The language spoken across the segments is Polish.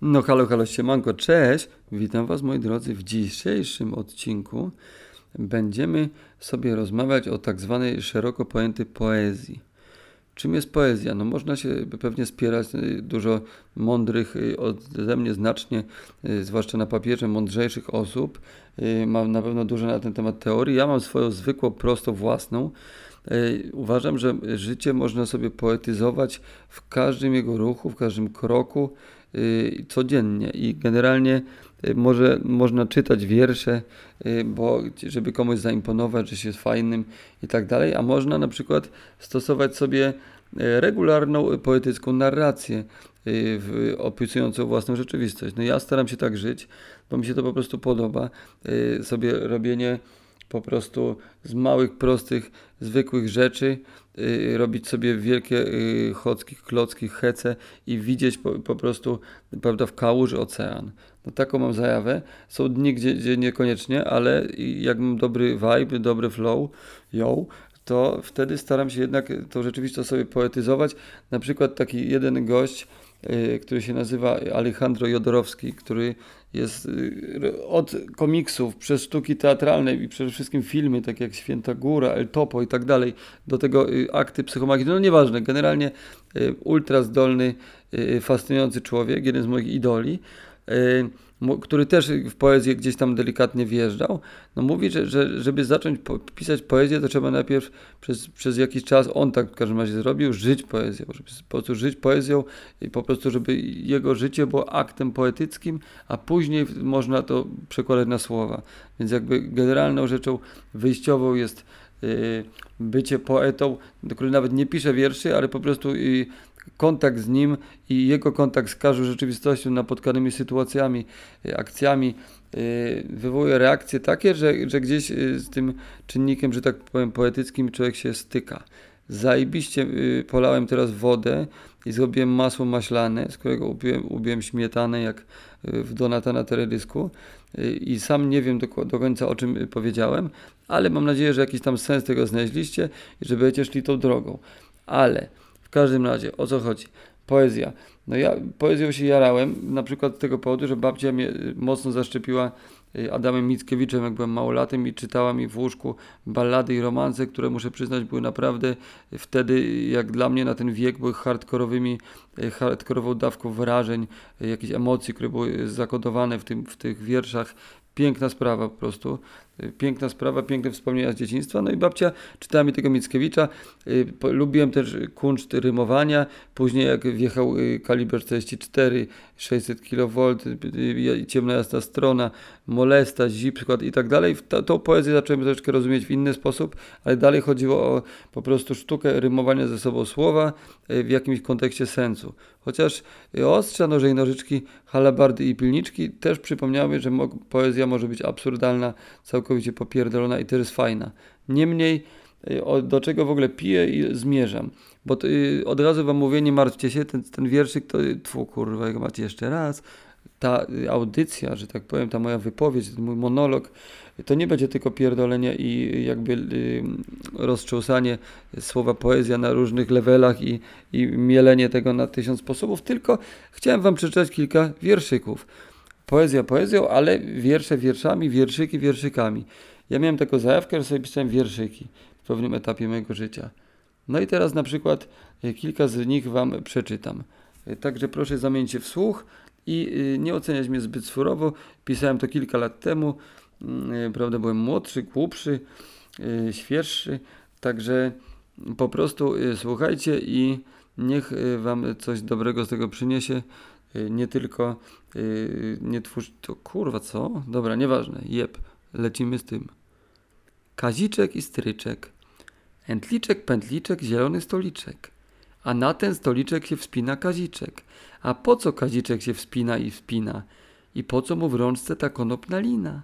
No halo, halo, siemanko, cześć! Witam Was moi drodzy w dzisiejszym odcinku. Będziemy sobie rozmawiać o tak zwanej szeroko pojętej poezji. Czym jest poezja? No można się pewnie spierać, y, dużo mądrych, y, ode mnie znacznie, y, zwłaszcza na papierze, mądrzejszych osób. Mam na pewno dużo na ten temat teorii. Ja mam swoją zwykłą, prostą, własną. Uważam, że życie można sobie poetyzować w każdym jego ruchu, w każdym kroku, codziennie i generalnie może można czytać wiersze, bo żeby komuś zaimponować, że się jest fajnym i tak dalej, a można na przykład stosować sobie regularną poetycką narrację opisującą własną rzeczywistość. No ja staram się tak żyć, bo mi się to po prostu podoba. Sobie robienie po prostu z małych, prostych, zwykłych rzeczy y, robić sobie wielkie y, chocki, klocki, hece i widzieć po, po prostu prawda, w kałuży ocean. No taką mam zajawę. Są dni, gdzie, gdzie niekoniecznie, ale jak mam dobry vibe, dobry flow, yo, to wtedy staram się jednak to rzeczywiście sobie poetyzować. Na przykład taki jeden gość, który się nazywa Alejandro Jodorowski, który jest y, od komiksów, przez sztuki teatralne i przede wszystkim filmy, takie jak Święta Góra, El Topo i tak dalej, do tego y, akty psychomagiczne, no nieważne, generalnie ultra zdolny, fascynujący człowiek, jeden z moich idoli który też w poezję gdzieś tam delikatnie wjeżdżał, no mówi, że, że żeby zacząć po, pisać poezję, to trzeba najpierw przez, przez jakiś czas, on tak w każdym razie zrobił, żyć poezją, żeby po prostu żyć poezją i po prostu, żeby jego życie było aktem poetyckim, a później można to przekładać na słowa. Więc jakby generalną rzeczą wyjściową jest y, bycie poetą, który nawet nie pisze wierszy, ale po prostu kontakt z nim i jego kontakt z każdą rzeczywistością, napotkanymi sytuacjami, e, akcjami e, wywołuje reakcje takie, że, że gdzieś e, z tym czynnikiem, że tak powiem, poetyckim człowiek się styka. Zajebiście polałem teraz wodę i zrobiłem masło maślane, z którego ubiłem, ubiłem śmietanę jak w Donatana teledysku i sam nie wiem do, do końca o czym powiedziałem, ale mam nadzieję, że jakiś tam sens tego znaleźliście i że będziecie szli tą drogą. Ale w każdym razie, o co chodzi? Poezja. No ja poezją się jarałem, na przykład z tego powodu, że babcia mnie y, mocno zaszczepiła y, Adamem Mickiewiczem, jak byłem małolatem i czytała mi w łóżku ballady i romanse, które muszę przyznać były naprawdę wtedy, jak dla mnie na ten wiek, były hardkorowymi, y, hardkorową dawką wrażeń, jakichś emocji, które były zakodowane w, tym, w tych wierszach. Piękna sprawa po prostu. Piękna sprawa, piękne wspomnienia z dzieciństwa. No i babcia czytała mi tego Mickiewicza. Y, lubiłem też kunszt rymowania. Później jak wjechał y, kaliber 44, 600 kV, y, ciemna jasna strona, molesta, zi przykład i tak dalej. Tą poezję zacząłem troszeczkę rozumieć w inny sposób, ale dalej chodziło o po prostu sztukę rymowania ze sobą słowa w jakimś kontekście sensu. Chociaż ostrza, noże i nożyczki, halabardy i pilniczki też przypomniały, że poezja może być absurdalna, całkowicie całkowicie popierdolona i to jest fajna. Niemniej y, do czego w ogóle piję i zmierzam. Bo to, y, od razu wam mówię, nie martwcie się, ten, ten wierszyk to, tfu kurwa, jak macie jeszcze raz, ta y, audycja, że tak powiem, ta moja wypowiedź, ten mój monolog, to nie będzie tylko pierdolenie i jakby y, roztrząsanie słowa poezja na różnych levelach i, i mielenie tego na tysiąc sposobów, tylko chciałem wam przeczytać kilka wierszyków poezja poezją, ale wiersze wierszami, wierszyki wierszykami. Ja miałem taką zajawkę, że sobie pisałem wierszyki w pewnym etapie mojego życia. No i teraz na przykład e, kilka z nich Wam przeczytam. E, także proszę zamienić się w słuch i e, nie oceniać mnie zbyt surowo. Pisałem to kilka lat temu. Mm, prawda, byłem młodszy, głupszy, świeższy. Także po prostu słuchajcie i niech Wam coś dobrego z tego przyniesie. Y, nie tylko y, nie twórz... To kurwa, co? Dobra, nieważne. Jep, lecimy z tym. Kaziczek i stryczek. Entliczek, pętliczek, zielony stoliczek. A na ten stoliczek się wspina kaziczek. A po co kaziczek się wspina i wspina? I po co mu w rączce ta konopna lina?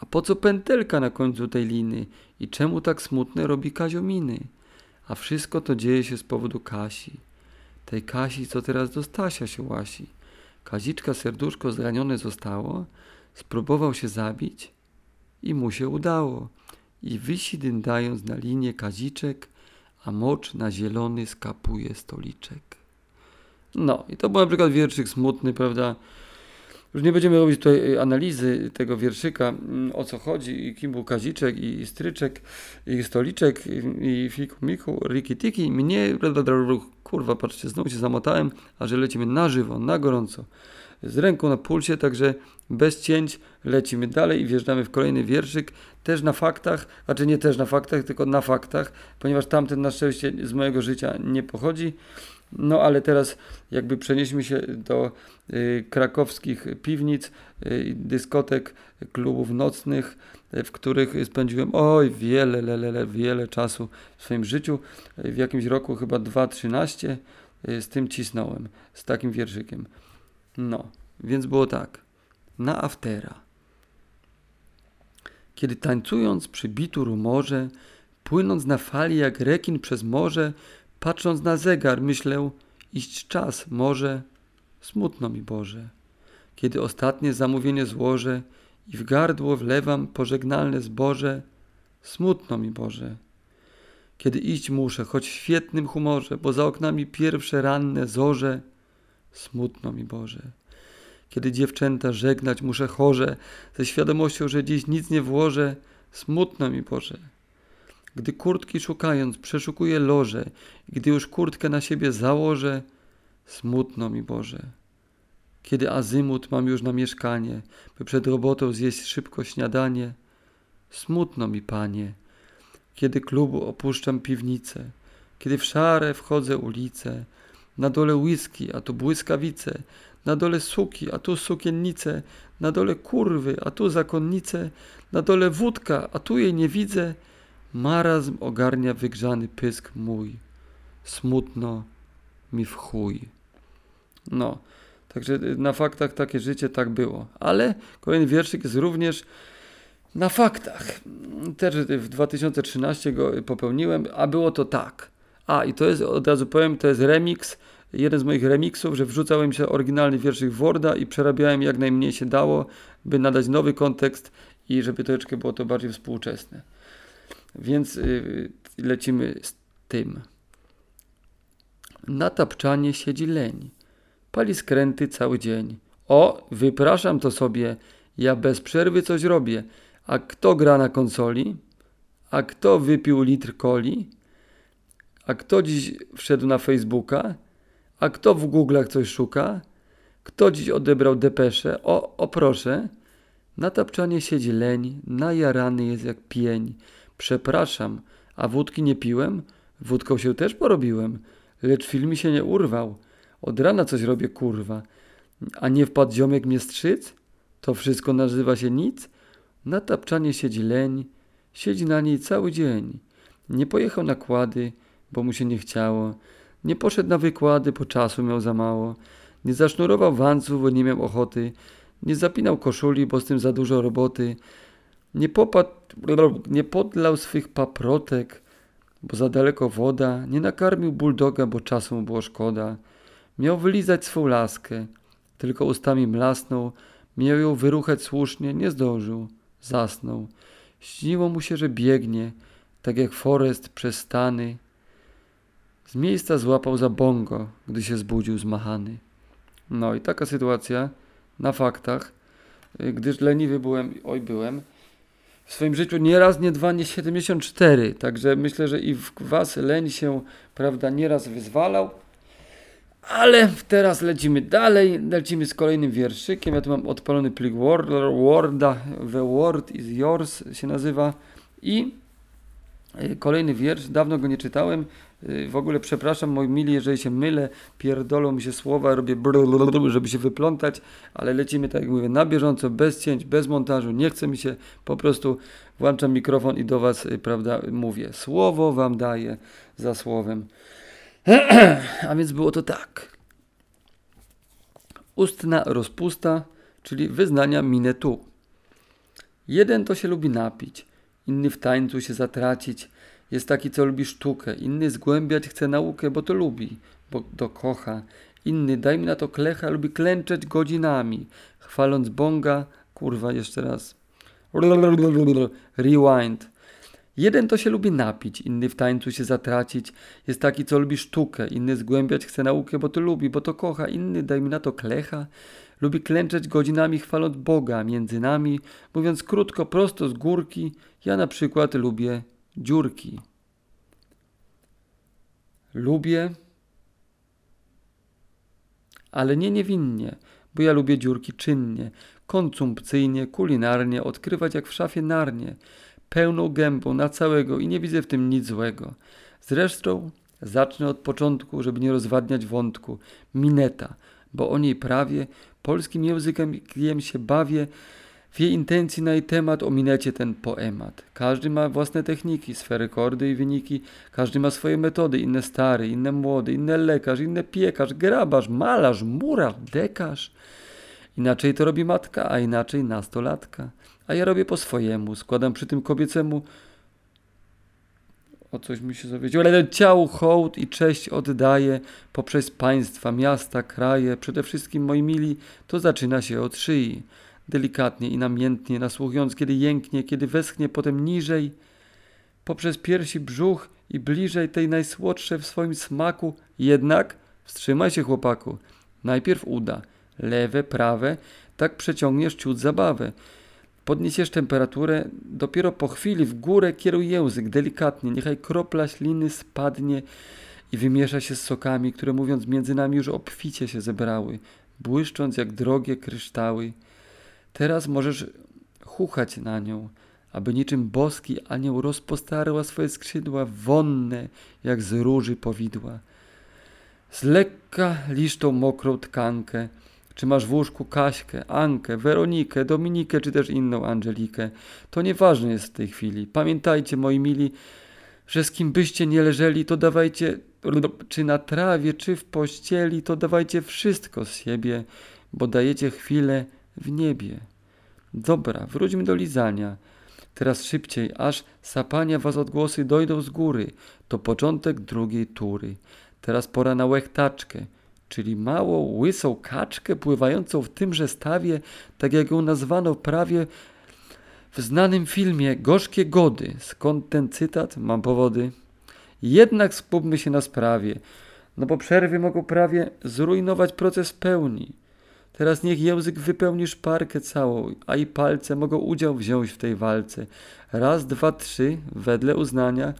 A po co pętelka na końcu tej liny? I czemu tak smutne robi kaziominy? A wszystko to dzieje się z powodu Kasi tej Kasi, co teraz do Stasia się łasi. Kaziczka serduszko zranione zostało, spróbował się zabić i mu się udało. I wisi dyndając na linię kaziczek, a mocz na zielony skapuje stoliczek. No, i to był na przykład wierszyk smutny, prawda? Już nie będziemy robić tutaj analizy tego wierszyka, mm, o co chodzi, i kim był Kaziczek, i Stryczek, i Stoliczek, i Fiku Miku, Riki Tiki, mnie, kurwa, patrzcie, znowu się zamotałem, a że lecimy na żywo, na gorąco, z ręką na pulsie, także bez cięć lecimy dalej i wjeżdżamy w kolejny wierszyk, też na faktach, a czy nie też na faktach, tylko na faktach, ponieważ tamten na szczęście z mojego życia nie pochodzi, no ale teraz jakby przenieśmy się do y, krakowskich piwnic, y, dyskotek, klubów nocnych, y, w których spędziłem oj wiele, lele, wiele czasu w swoim życiu. W jakimś roku chyba 2.13 y, z tym cisnąłem, z takim wierszykiem. No, więc było tak. Na aftera. Kiedy tańcując przy bitu rumorze, płynąc na fali jak rekin przez morze, Patrząc na zegar, myślę, iść czas, może, smutno mi Boże. Kiedy ostatnie zamówienie złożę i w gardło wlewam pożegnalne zboże, smutno mi Boże. Kiedy iść muszę, choć w świetnym humorze, bo za oknami pierwsze ranne zorze, smutno mi Boże. Kiedy dziewczęta żegnać muszę chorze, ze świadomością, że dziś nic nie włożę, smutno mi Boże. Gdy kurtki szukając przeszukuję loże, gdy już kurtkę na siebie założę, smutno mi Boże. Kiedy azymut mam już na mieszkanie, by przed robotą zjeść szybko śniadanie, smutno mi Panie. Kiedy klubu opuszczam piwnicę, kiedy w szare wchodzę ulice, na dole whisky, a tu błyskawice, na dole suki, a tu sukiennice, na dole kurwy, a tu zakonnice, na dole wódka, a tu jej nie widzę, Marazm ogarnia wygrzany pysk mój, smutno mi w chuj. No, także na faktach takie życie tak było. Ale kolejny wierszyk jest również na faktach. Też w 2013 go popełniłem, a było to tak. A, i to jest, od razu powiem, to jest remix, jeden z moich remixów, że wrzucałem się oryginalny wierszyk Worda i przerabiałem jak najmniej się dało, by nadać nowy kontekst i żeby troszeczkę było to bardziej współczesne. Więc y, lecimy z tym. Na tapczanie siedzi leń. Pali skręty cały dzień. O, wypraszam to sobie, ja bez przerwy coś robię. A kto gra na konsoli? A kto wypił litr coli? A kto dziś wszedł na Facebooka? A kto w Google'ach coś szuka? Kto dziś odebrał depeszę? O, o proszę. Na tapczanie siedzi leń, najarany jest jak pień. Przepraszam, a wódki nie piłem? Wódką się też porobiłem, lecz film mi się nie urwał. Od rana coś robię, kurwa. A nie wpadł ziomek mnie strzyc? To wszystko nazywa się nic? Na tapczanie siedzi leń, siedzi na niej cały dzień. Nie pojechał na kłady, bo mu się nie chciało. Nie poszedł na wykłady, bo czasu miał za mało. Nie zasznurował wanców, bo nie miał ochoty. Nie zapinał koszuli, bo z tym za dużo roboty. Nie, popadł, nie podlał swych paprotek, bo za daleko woda, nie nakarmił buldoga, bo czasu mu było szkoda. Miał wylizać swą laskę, tylko ustami mlasnął, miał ją wyruchać słusznie, nie zdążył, zasnął. Śniło mu się, że biegnie, tak jak Forest przez stany. Z miejsca złapał za bongo, gdy się zbudził zmachany. No i taka sytuacja na faktach, gdyż leniwy byłem, oj byłem, w swoim życiu nie raz, nie dwa, nie 74. Także myślę, że i w was leń się, prawda, nieraz wyzwalał. Ale teraz lecimy dalej, lecimy z kolejnym wierszykiem. Ja tu mam odpalony plik Word, Worda, The Word is Yours się nazywa. I kolejny wiersz, dawno go nie czytałem. Y, w ogóle przepraszam, moi mili, jeżeli się mylę, pierdolą mi się słowa, robię brrr, żeby się wyplątać, ale lecimy, tak jak mówię, na bieżąco, bez cięć, bez montażu, nie chce mi się, po prostu włączam mikrofon i do Was, prawda, mówię. Słowo Wam daję za słowem. A więc było to tak. Ustna rozpusta, czyli wyznania minę tu. Jeden to się lubi napić, inny w tańcu się zatracić, jest taki, co lubi sztukę, inny zgłębiać chce naukę, bo to lubi, bo to kocha. Inny, daj mi na to klecha, lubi klęczeć godzinami, chwaląc bonga, kurwa, jeszcze raz. Rewind. Jeden to się lubi napić, inny w tańcu się zatracić. Jest taki, co lubi sztukę, inny zgłębiać chce naukę, bo to lubi, bo to kocha. Inny, daj mi na to klecha, lubi klęczeć godzinami chwaląc Boga między nami. Mówiąc krótko, prosto z górki, ja na przykład lubię dziurki. Lubię, ale nie niewinnie, bo ja lubię dziurki czynnie, konsumpcyjnie, kulinarnie, odkrywać jak w szafie narnie pełną gębą na całego i nie widzę w tym nic złego. Zresztą zacznę od początku, żeby nie rozwadniać wątku. Mineta, bo o niej prawie polskim językiem się bawię, w jej intencji na jej temat o minecie ten poemat. Każdy ma własne techniki, swe rekordy i wyniki, każdy ma swoje metody, inne stary, inne młody, inne lekarz, inne piekarz, grabarz, malarz, murarz, dekarz. Inaczej to robi matka, a inaczej nastolatka a ja robię po swojemu. Składam przy tym kobiecemu o coś mi się zawiedziło, ale ciału hołd i cześć oddaję poprzez państwa, miasta, kraje, przede wszystkim moi mili, to zaczyna się od szyi. Delikatnie i namiętnie, nasłuchując, kiedy jęknie, kiedy westchnie, potem niżej, poprzez piersi brzuch i bliżej tej najsłodsze w swoim smaku. Jednak wstrzymaj się, chłopaku. Najpierw uda, lewe, prawe, tak przeciągniesz ciut zabawę. Podniesiesz temperaturę, dopiero po chwili w górę kieruj język delikatnie, niechaj kropla śliny spadnie i wymiesza się z sokami, które mówiąc między nami już obficie się zebrały, błyszcząc jak drogie kryształy. Teraz możesz chuchać na nią, aby niczym boski anioł rozpostarła swoje skrzydła wonne, jak z róży powidła. Z lekka lisz tą mokrą tkankę, czy masz w łóżku Kaśkę, Ankę, Weronikę, Dominikę, czy też inną Angelikę. To nieważne jest w tej chwili. Pamiętajcie, moi mili, że z kim byście nie leżeli, to dawajcie, czy na trawie, czy w pościeli, to dawajcie wszystko z siebie, bo dajecie chwilę w niebie. Dobra, wróćmy do lizania. Teraz szybciej, aż sapania was odgłosy dojdą z góry. To początek drugiej tury. Teraz pora na łechtaczkę czyli małą, łysą kaczkę pływającą w tymże stawie, tak jak ją nazwano prawie w znanym filmie Gorzkie Gody. Skąd ten cytat? Mam powody. Jednak skupmy się na sprawie, no bo przerwy mogą prawie zrujnować proces pełni. Teraz niech język wypełni szparkę całą, a i palce mogą udział wziąć w tej walce. Raz, dwa, trzy, wedle uznania,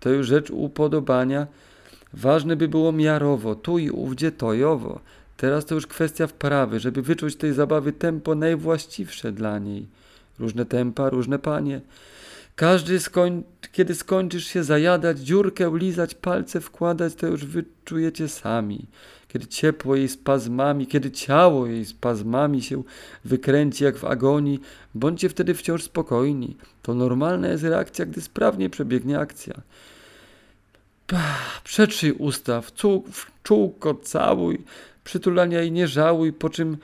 to już rzecz upodobania, Ważne by było miarowo, tu i ówdzie tojowo. Teraz to już kwestia wprawy, żeby wyczuć tej zabawy tempo najwłaściwsze dla niej. Różne tempa, różne panie. Każdy, skoń... kiedy skończysz się zajadać, dziurkę lizać, palce wkładać, to już wyczujecie sami. Kiedy ciepło jej spazmami, kiedy ciało jej spazmami się wykręci jak w agonii, bądźcie wtedy wciąż spokojni. To normalna jest reakcja, gdy sprawnie przebiegnie akcja. Przetrzyj usta, w, czółko całuj, przytulania i nie żałuj, po czym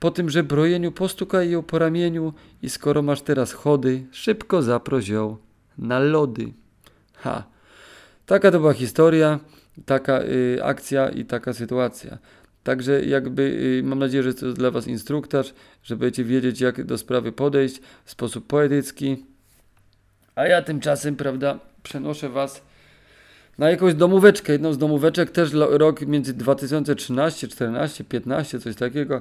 po tym żebrojeniu postukaj ją po ramieniu i skoro masz teraz chody, szybko zaproś ją na lody. Ha, taka to była historia, taka y, akcja i taka sytuacja. Także jakby y, mam nadzieję, że to dla Was instruktaż, że będziecie wiedzieć jak do sprawy podejść w sposób poetycki. A ja tymczasem, prawda, przenoszę Was na jakąś domóweczkę. Jedną z domóweczek też rok między 2013, 14, 15, coś takiego.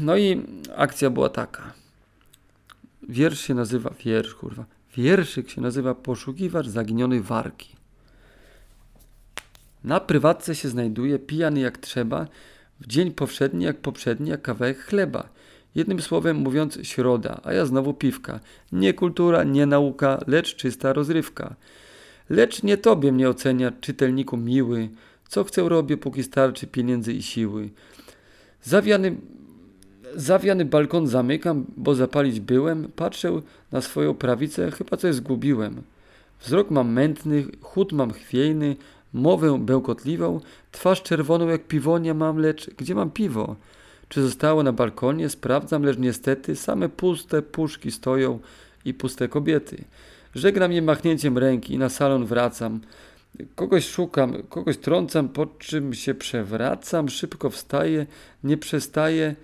No i akcja była taka. Wiersz się nazywa, wiersz kurwa, wierszyk się nazywa Poszukiwacz zaginionej warki. Na prywatce się znajduje, pijany jak trzeba, w dzień powszedni jak poprzedni, jak kawałek chleba. Jednym słowem mówiąc środa, a ja znowu piwka. Nie kultura, nie nauka, lecz czysta rozrywka. Lecz nie tobie mnie ocenia, czytelniku miły, co chcę robię, póki starczy pieniędzy i siły. Zawiany, zawiany balkon zamykam, bo zapalić byłem, patrzę na swoją prawicę, chyba coś zgubiłem. Wzrok mam mętny, chód mam chwiejny, mowę bełkotliwą, twarz czerwoną jak piwonia mam, lecz gdzie mam piwo? Czy zostało na balkonie? Sprawdzam, lecz niestety same puste puszki stoją i puste kobiety. Żegnam je machnięciem ręki i na salon wracam. Kogoś szukam, kogoś trącam, po czym się przewracam, szybko wstaję, nie przestaję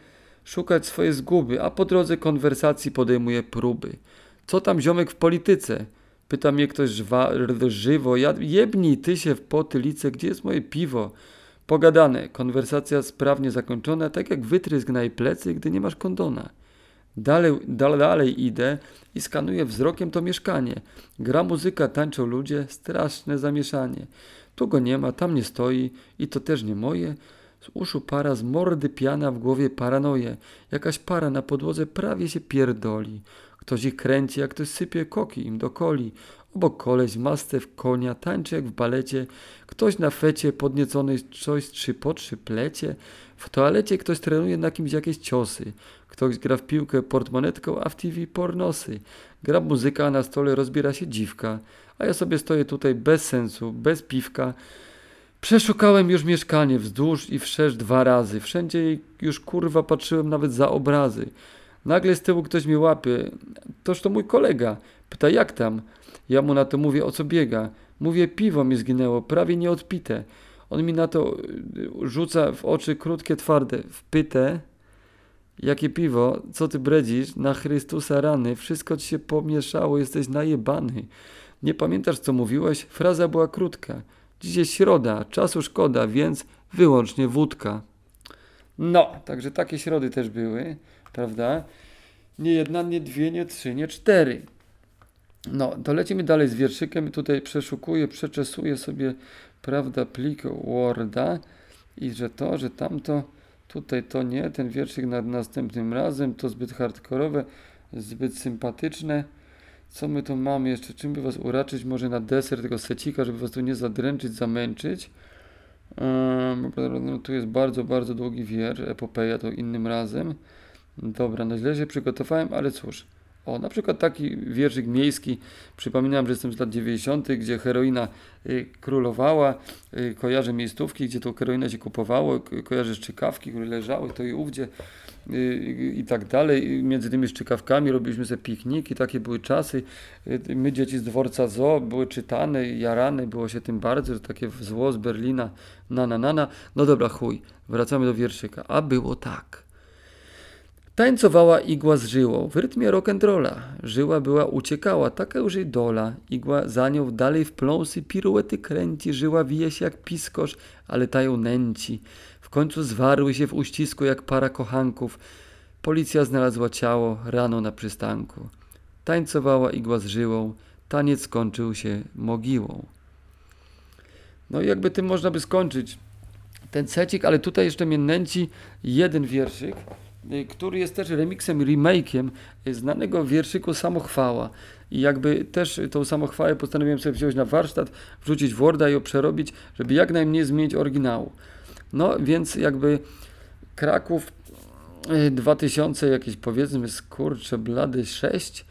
szukać swojej zguby, a po drodze konwersacji podejmuję próby. Co tam ziomek w polityce? Pyta mnie ktoś żwa, żywo, ja, jebnij ty się w potylicę, gdzie jest moje piwo? Pogadane, konwersacja sprawnie zakończona, tak jak wytrysk na jej plecy, gdy nie masz kondona. Dalej, dal, dalej idę i skanuję wzrokiem to mieszkanie. Gra muzyka, tańczą ludzie, straszne zamieszanie. Tu go nie ma, tam nie stoi i to też nie moje. Z uszu para, z mordy piana, w głowie paranoje. Jakaś para na podłodze prawie się pierdoli. Ktoś ich kręci, jak ktoś sypie koki im do coli. Obok koleś masce w konia, tańczy jak w balecie. Ktoś na fecie podniecony coś trzy po trzy plecie. W toalecie ktoś trenuje na kimś jakieś ciosy. Ktoś gra w piłkę portmonetką, a w TV pornosy. Gra muzyka, a na stole rozbiera się dziwka. A ja sobie stoję tutaj bez sensu, bez piwka. Przeszukałem już mieszkanie wzdłuż i wszerz dwa razy. Wszędzie już kurwa patrzyłem nawet za obrazy. Nagle z tyłu ktoś mnie łapie. Toż to mój kolega. Pyta jak tam? Ja mu na to mówię o co biega. Mówię piwo mi zginęło, prawie nieodpite. On mi na to y, rzuca w oczy krótkie, twarde. Wpytę. Jakie piwo? Co ty bredzisz? Na Chrystusa rany. Wszystko ci się pomieszało, jesteś najebany. Nie pamiętasz co mówiłeś? Fraza była krótka. Dziś jest środa, czasu szkoda, więc wyłącznie wódka. No, także takie środy też były, prawda? Nie jedna, nie dwie, nie trzy, nie cztery. No, to lecimy dalej z wierszykiem. Tutaj przeszukuję, przeczesuję sobie, prawda, plik Worda i że to, że tamto, tutaj to nie, ten wierszyk nad następnym razem, to zbyt hardkorowe, zbyt sympatyczne. Co my tu mamy jeszcze? Czym by was uraczyć? Może na deser tego secika, żeby was tu nie zadręczyć, zamęczyć. Um, tu jest bardzo, bardzo długi wiersz, epopeja, to innym razem. Dobra, no źle się przygotowałem, ale cóż. O, na przykład taki wierszyk miejski, przypominam, że jestem z lat 90., gdzie heroina y, królowała, y, kojarzę miejscówki, gdzie tą heroinę się kupowało, ko kojarzę szczykawki, które leżały, to i ówdzie y, i tak dalej. Między tymi szczykawkami robiliśmy sobie pikniki, takie były czasy. Y, my dzieci z dworca zoo były czytane, jarane, było się tym bardzo, że takie zło z Berlina, na na na na. No dobra, chuj, wracamy do wierszyka. A było tak. Tańcowała igła z żyłą w rytmie rock'n'rolla. Żyła była uciekała, taka już jej dola. Igła za nią dalej w pląsy, piruety kręci. Żyła wije się jak piskosz, ale ta ją nęci. W końcu zwarły się w uścisku jak para kochanków. Policja znalazła ciało rano na przystanku. Tańcowała igła z żyłą, taniec skończył się mogiłą. No i jakby tym można by skończyć ten secik, ale tutaj jeszcze mnie nęci jeden wierszyk który jest też remixem, remake'iem znanego wierszyku Samochwała. I jakby też tą samochwałę postanowiłem sobie wziąć na warsztat, wrzucić w Worda i ją przerobić, żeby jak najmniej zmienić oryginału. No więc jakby Kraków 2000 jakieś powiedzmy skurcze blady 6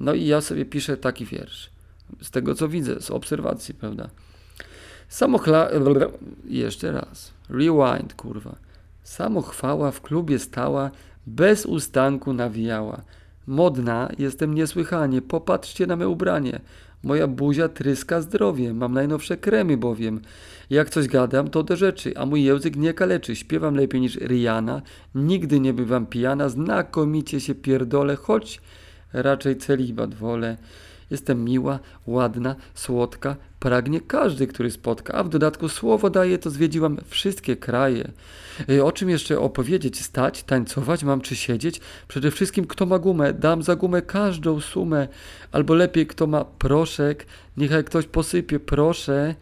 no i ja sobie piszę taki wiersz. Z tego co widzę, z obserwacji, prawda? Samochla... Jeszcze raz. Rewind, kurwa. Samochwała w klubie stała, bez ustanku nawijała. Modna jestem niesłychanie, popatrzcie na me ubranie. Moja buzia tryska zdrowie, mam najnowsze kremy bowiem. Jak coś gadam, to do rzeczy, a mój język nie kaleczy. Śpiewam lepiej niż Rihanna, nigdy nie bywam pijana, znakomicie się pierdolę, choć raczej celibat wolę. Jestem miła, ładna, słodka, pragnie każdy, który spotka, a w dodatku słowo daje, to zwiedziłam wszystkie kraje. Y, o czym jeszcze opowiedzieć? Stać, tańcować, mam czy siedzieć? Przede wszystkim, kto ma gumę, dam za gumę każdą sumę, albo lepiej, kto ma proszek, niechaj ktoś posypie, proszę.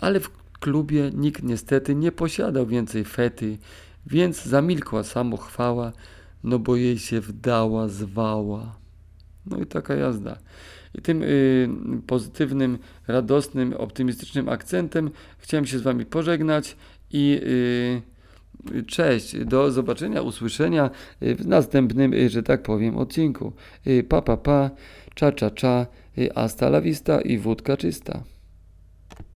Ale w klubie nikt niestety nie posiadał więcej fety, więc zamilkła samochwała, no bo jej się wdała zwała. No i taka jazda. Tym y, pozytywnym, radosnym, optymistycznym akcentem chciałem się z Wami pożegnać i y, cześć, do zobaczenia, usłyszenia w następnym, y, że tak powiem, odcinku. Pa, pa, pa, cza, cza, cza, hasta la vista i wódka czysta.